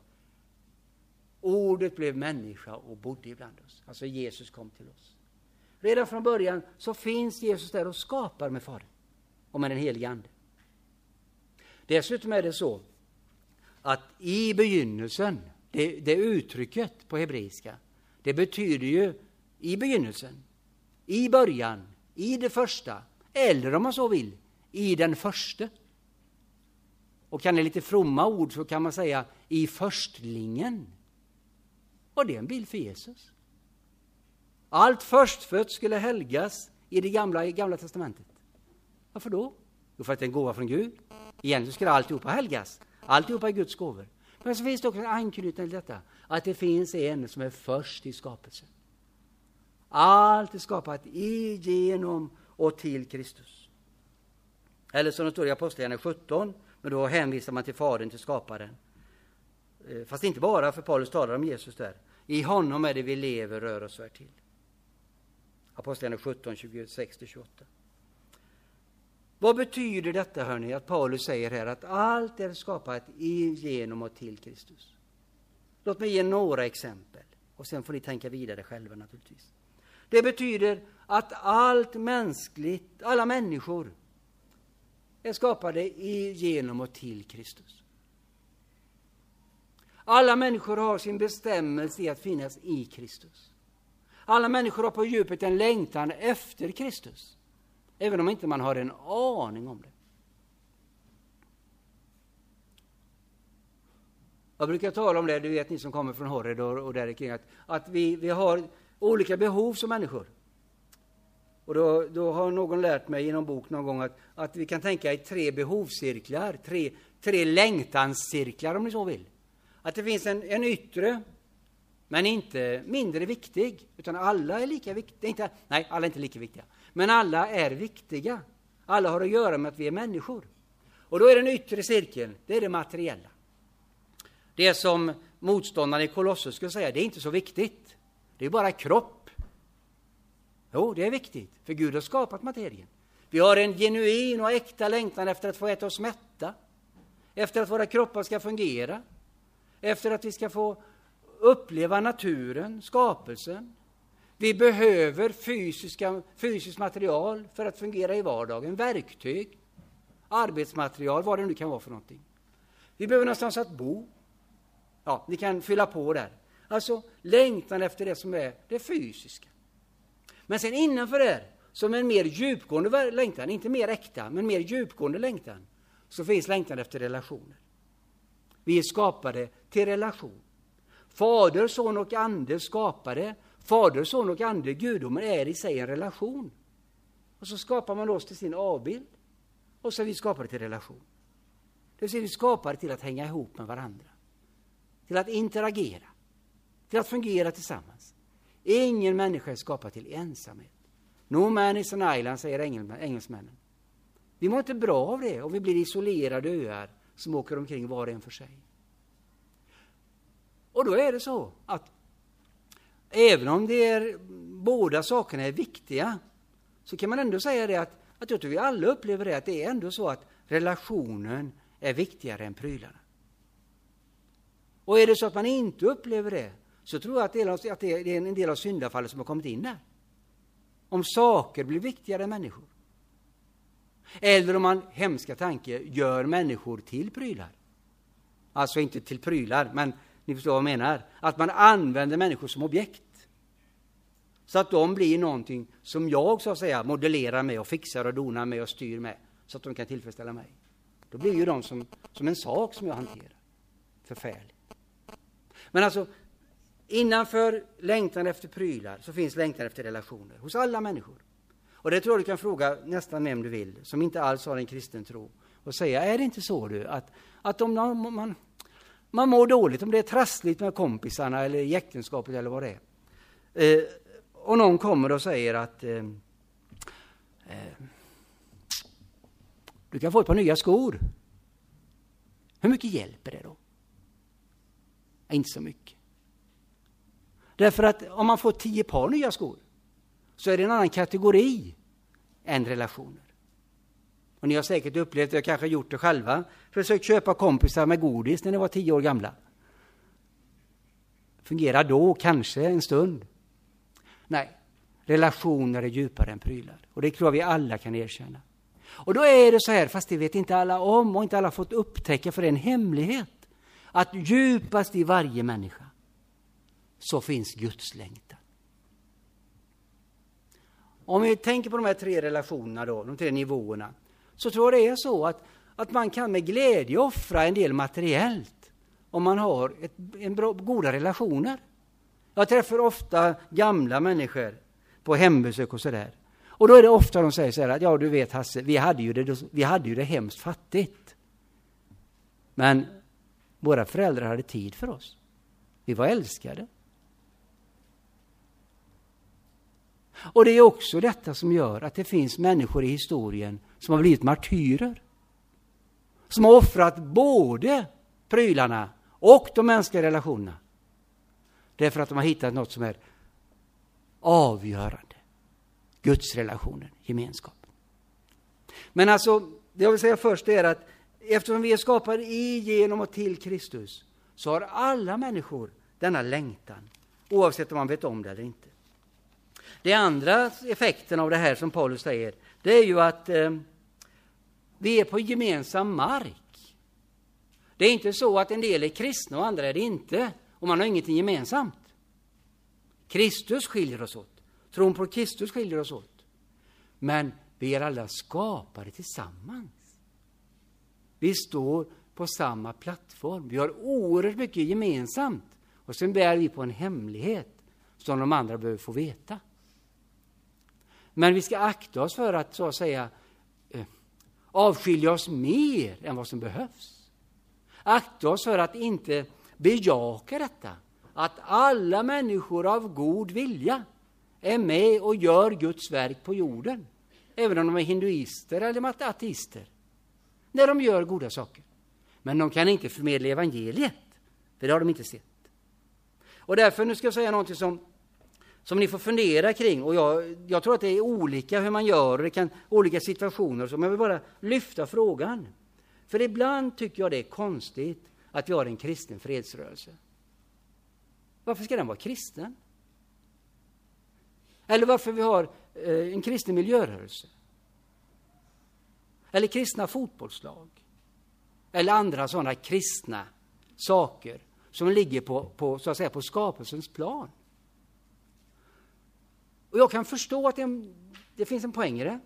Ordet blev människa och bodde ibland oss. Alltså Jesus kom till oss. Redan från början så finns Jesus där och skapar med Fadern och med den helige Ande. Dessutom är det så att i begynnelsen, det, det uttrycket på hebreiska, det betyder ju i begynnelsen, i början, i det första, eller om man så vill, i den första. Och kan det lite fromma ord så kan man säga i förstlingen. Och det är en bild för Jesus. Allt förstfött skulle helgas i det gamla, i gamla testamentet. Varför då? Jo, för att det är en gåva från Gud. Egentligen skulle alltihopa helgas. Alltihopa är Guds gåvor. Men så finns det också en anknytning till detta, att det finns en som är först i skapelsen. Allt är skapat i, genom och till Kristus. Eller som det står i Apostlagärningarna 17, men då hänvisar man till Fadern, till skaparen. Eh, fast inte bara, för Paulus talar om Jesus där. I honom är det vi lever, rör oss och är till. Apostlagärningarna 17, 26-28. Vad betyder detta, hörni, att Paulus säger här att allt är skapat i, genom och till Kristus? Låt mig ge några exempel, och sen får ni tänka vidare själva naturligtvis. Det betyder att allt mänskligt, alla människor, är skapade genom och till Kristus. Alla människor har sin bestämmelse i att finnas i Kristus. Alla människor har på djupet en längtan efter Kristus, även om inte man har en aning om det. Jag brukar tala om det, du vet ni som kommer från Horridor och, och där kring, att, att vi, vi har olika behov som människor. Och då, då har någon lärt mig i någon bok någon gång att, att vi kan tänka i tre behovscirklar, tre, tre längtanscirklar om ni så vill. Att det finns en, en yttre, men inte mindre viktig, utan alla är lika viktiga. Inte, nej, alla är inte lika viktiga, men alla är viktiga. Alla har att göra med att vi är människor. Och då är den yttre cirkeln, det är det materiella. Det som motståndaren i Kolossus skulle säga, det är inte så viktigt. Det är bara kropp. Jo, det är viktigt, för Gud har skapat materien. Vi har en genuin och äkta längtan efter att få äta oss mätta, efter att våra kroppar ska fungera, efter att vi ska få uppleva naturen, skapelsen. Vi behöver fysiska, fysiskt material för att fungera i vardagen, verktyg, arbetsmaterial, vad det nu kan vara för någonting. Vi behöver någonstans att bo. Ja, ni kan fylla på där. Alltså längtan efter det som är det fysiska. Men sen innanför det, som en mer djupgående längtan, inte mer äkta, men mer djupgående längtan, så finns längtan efter relationer. Vi är skapade till relation. Fader, son och ande skapade. Fader, son och ande, gudomen, är i sig en relation. Och så skapar man oss till sin avbild. Och så är vi skapade till relation. Det vill säga, vi skapade till att hänga ihop med varandra. Till att interagera. Till att fungera tillsammans. Ingen människa är skapad till ensamhet. No man is an island, säger engelsmännen. Vi mår inte bra av det om vi blir isolerade öar som åker omkring var och en för sig. Och då är det så att även om det är, båda sakerna är viktiga så kan man ändå säga det att, att jag tror vi alla upplever det, att det är ändå så att relationen är viktigare än prylarna. Och är det så att man inte upplever det, så tror jag att det är en del av syndafallet som har kommit in där. Om saker blir viktigare än människor. Eller om man, hemska tanke, gör människor till prylar. Alltså inte till prylar, men ni förstår vad jag menar. Att man använder människor som objekt. Så att de blir någonting som jag så att säga modellerar med och fixar och donar med och styr med. Så att de kan tillfredsställa mig. Då blir ju de som, som en sak som jag hanterar. Förfärligt. Men alltså, innanför längtan efter prylar så finns längtan efter relationer hos alla människor. Och det tror jag du kan fråga nästan vem du vill som inte alls har en kristen tro och säga, är det inte så du att, att om man, man mår dåligt, om det är trassligt med kompisarna eller i äktenskapet eller vad det är. Eh, och någon kommer och säger att eh, eh, du kan få ett par nya skor. Hur mycket hjälper det då? Inte så mycket. Därför att om man får tio par nya skor så är det en annan kategori än relationer. Och ni har säkert upplevt det, kanske gjort det själva, försökt köpa kompisar med godis när ni var tio år gamla. Fungerar då, kanske en stund. Nej, relationer är djupare än prylar. Och det tror jag vi alla kan erkänna. Och då är det så här, fast det vet inte alla om och inte alla fått upptäcka, för det är en hemlighet, att djupast i varje människa så finns Guds längtan. Om vi tänker på de här tre relationerna då, de tre nivåerna, så tror jag det är så att, att man kan med glädje offra en del materiellt om man har ett, en bra, goda relationer. Jag träffar ofta gamla människor på hembesök och sådär. Och då är det ofta de säger så här att ja, du vet Hasse, vi hade ju det, vi hade ju det hemskt fattigt. Men våra föräldrar hade tid för oss. Vi var älskade. Och det är också detta som gör att det finns människor i historien som har blivit martyrer. Som har offrat både prylarna och de mänskliga relationerna. Därför att de har hittat något som är avgörande. Gudsrelationen, gemenskapen. Men alltså, det jag vill säga först är att eftersom vi är skapade i, genom och till Kristus så har alla människor denna längtan, oavsett om man vet om det eller inte. Det andra effekten av det här som Paulus säger, det är ju att eh, vi är på gemensam mark. Det är inte så att en del är kristna och andra är det inte, och man har ingenting gemensamt. Kristus skiljer oss åt. Tron på Kristus skiljer oss åt. Men vi är alla skapade tillsammans. Vi står på samma plattform. Vi har oerhört mycket gemensamt. Och sen bär vi på en hemlighet som de andra behöver få veta. Men vi ska akta oss för att så att säga eh, avskilja oss mer än vad som behövs. Akta oss för att inte bejaka detta, att alla människor av god vilja är med och gör Guds verk på jorden, även om de är hinduister eller ateister, när de gör goda saker. Men de kan inte förmedla evangeliet, för det har de inte sett. Och därför, nu ska jag säga någonting som som ni får fundera kring. Och jag, jag tror att det är olika hur man gör, och det kan olika situationer. Så jag vill bara lyfta frågan. För ibland tycker jag det är konstigt att vi har en kristen fredsrörelse. Varför ska den vara kristen? Eller varför vi har eh, en kristen miljörörelse? Eller kristna fotbollslag? Eller andra sådana kristna saker som ligger på, på, så att säga, på skapelsens plan. Och jag kan förstå att det, det finns en poäng i det.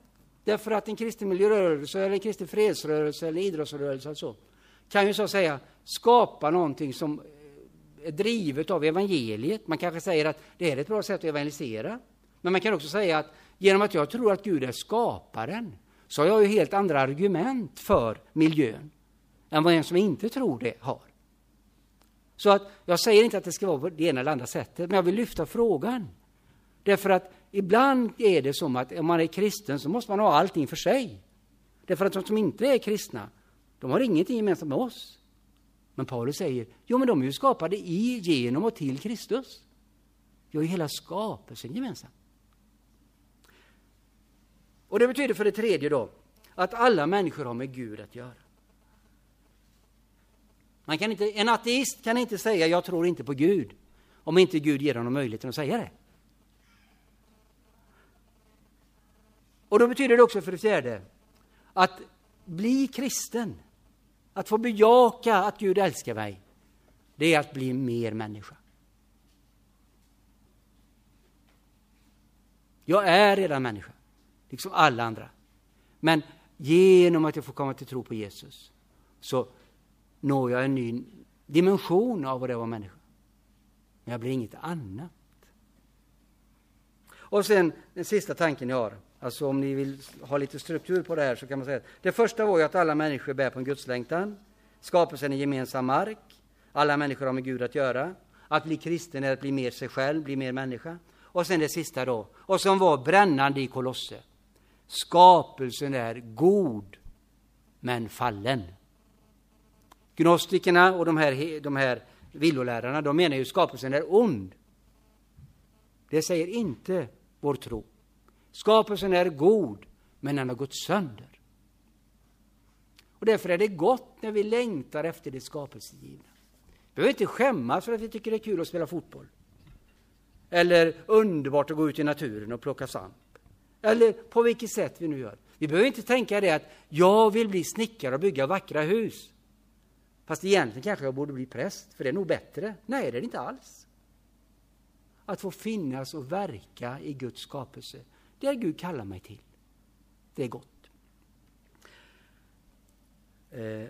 Därför att en kristen miljörörelse, eller en kristen fredsrörelse eller idrottsrörelse alltså, kan ju så att säga skapa någonting som eh, är drivet av evangeliet. Man kanske säger att det är ett bra sätt att evangelisera. Men man kan också säga att genom att jag tror att Gud är skaparen så har jag ju helt andra argument för miljön än vad en som inte tror det har. Så att jag säger inte att det ska vara på det ena eller andra sättet, men jag vill lyfta frågan. Därför att ibland är det som att om man är kristen så måste man ha allting för sig. Därför att de som inte är kristna, de har ingenting gemensamt med oss. Men Paulus säger, jo men de är ju skapade i, genom och till Kristus. Vi har ju hela skapelsen gemensam. Och det betyder för det tredje då att alla människor har med Gud att göra. Man kan inte, en ateist kan inte säga jag tror inte på Gud om inte Gud ger honom möjligheten att säga det. Och då betyder det också för det fjärde att bli kristen, att få bejaka att Gud älskar mig, det är att bli mer människa. Jag är redan människa, liksom alla andra. Men genom att jag får komma till tro på Jesus så når jag en ny dimension av vad det var människa. Men jag blir inget annat. Och sen den sista tanken jag har, alltså om ni vill ha lite struktur på det här så kan man säga det första var ju att alla människor bär på en gudslängtan. Skapelsen är gemensam mark. Alla människor har med Gud att göra. Att bli kristen är att bli mer sig själv, bli mer människa. Och sen det sista då, och som var brännande i Kolosse. Skapelsen är god, men fallen. Gnostikerna och de här, de här villolärarna, de menar ju skapelsen är ond. Det säger inte vår tro. Skapelsen är god, men den har gått sönder. Och därför är det gott när vi längtar efter det skapelsegivna. Vi behöver inte skämmas för att vi tycker det är kul att spela fotboll. Eller underbart att gå ut i naturen och plocka svamp. Eller på vilket sätt vi nu gör. Vi behöver inte tänka det att jag vill bli snickare och bygga vackra hus. Fast egentligen kanske jag borde bli präst, för det är nog bättre. Nej, det är det inte alls. Att få finnas och verka i Guds skapelse, det är Gud kallar mig till. Det är gott. Eh,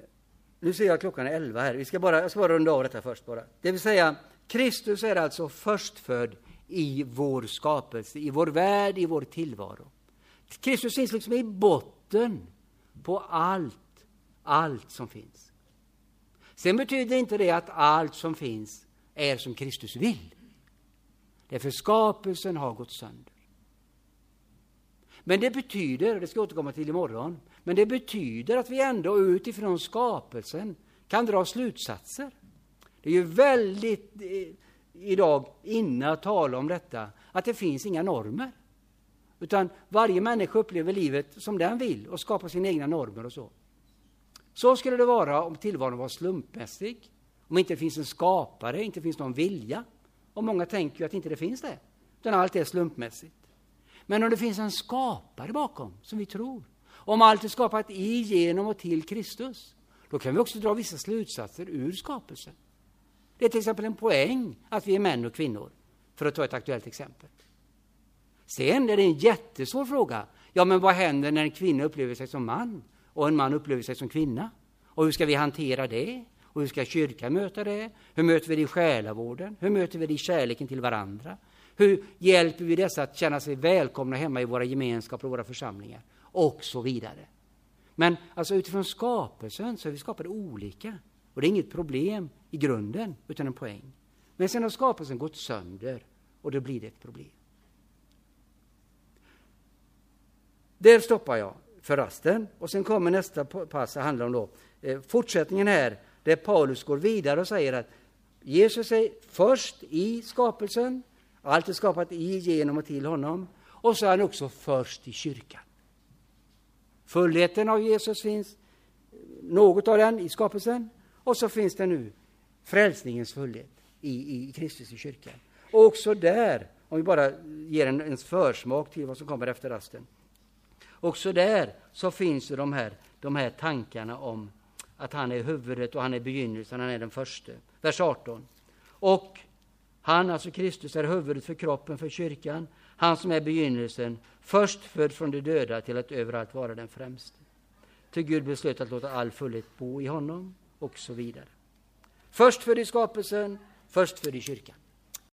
nu ser jag att klockan är elva här. Vi ska bara, jag ska bara runda av detta först. bara. Det vill säga, Kristus är alltså förstfödd i vår skapelse, i vår värld, i vår tillvaro. Kristus finns liksom i botten på allt, allt som finns. Sen betyder inte det att allt som finns är som Kristus vill. Därför skapelsen har gått sönder. Men det betyder, det ska jag återkomma till imorgon, men det betyder att vi ändå utifrån skapelsen kan dra slutsatser. Det är ju väldigt eh, idag inne att tala om detta, att det finns inga normer. Utan varje människa upplever livet som den vill och skapar sina egna normer och så. Så skulle det vara om tillvaron var slumpmässig, om inte det finns en skapare, inte finns någon vilja. Och många tänker ju att inte det finns det, utan allt är slumpmässigt. Men om det finns en skapare bakom, som vi tror, om allt är skapat i, genom och till Kristus, då kan vi också dra vissa slutsatser ur skapelsen. Det är till exempel en poäng att vi är män och kvinnor, för att ta ett aktuellt exempel. Sen är det en jättesvår fråga. Ja, men vad händer när en kvinna upplever sig som man och en man upplever sig som kvinna? Och hur ska vi hantera det? Och hur ska kyrkan möta det? Hur möter vi det i själavården? Hur möter vi det i kärleken till varandra? Hur hjälper vi dessa att känna sig välkomna hemma i våra gemenskaper och våra församlingar? Och så vidare. Men alltså utifrån skapelsen så är vi skapade olika. Och det är inget problem i grunden, utan en poäng. Men sen har skapelsen gått sönder och då blir det ett problem. Där stoppar jag för rasten och sen kommer nästa pass, det handlar om då, eh, fortsättningen här, där Paulus går vidare och säger att Jesus är först i skapelsen, allt är skapat i, genom och till honom, och så är han också först i kyrkan. Fullheten av Jesus finns, något av den i skapelsen, och så finns det nu frälsningens fullhet i, i Kristus i kyrkan. Och också där, om vi bara ger en, en försmak till vad som kommer efter rasten. Också där så finns de här, de här tankarna om att han är huvudet och han är begynnelsen, han är den första. Vers 18. Och han, alltså Kristus, är huvudet för kroppen, för kyrkan. Han som är begynnelsen, förstfödd från de döda till att överallt vara den främste. Till Gud beslöt att låta all fullhet bo i honom och så vidare. Först för i skapelsen, först för i kyrkan.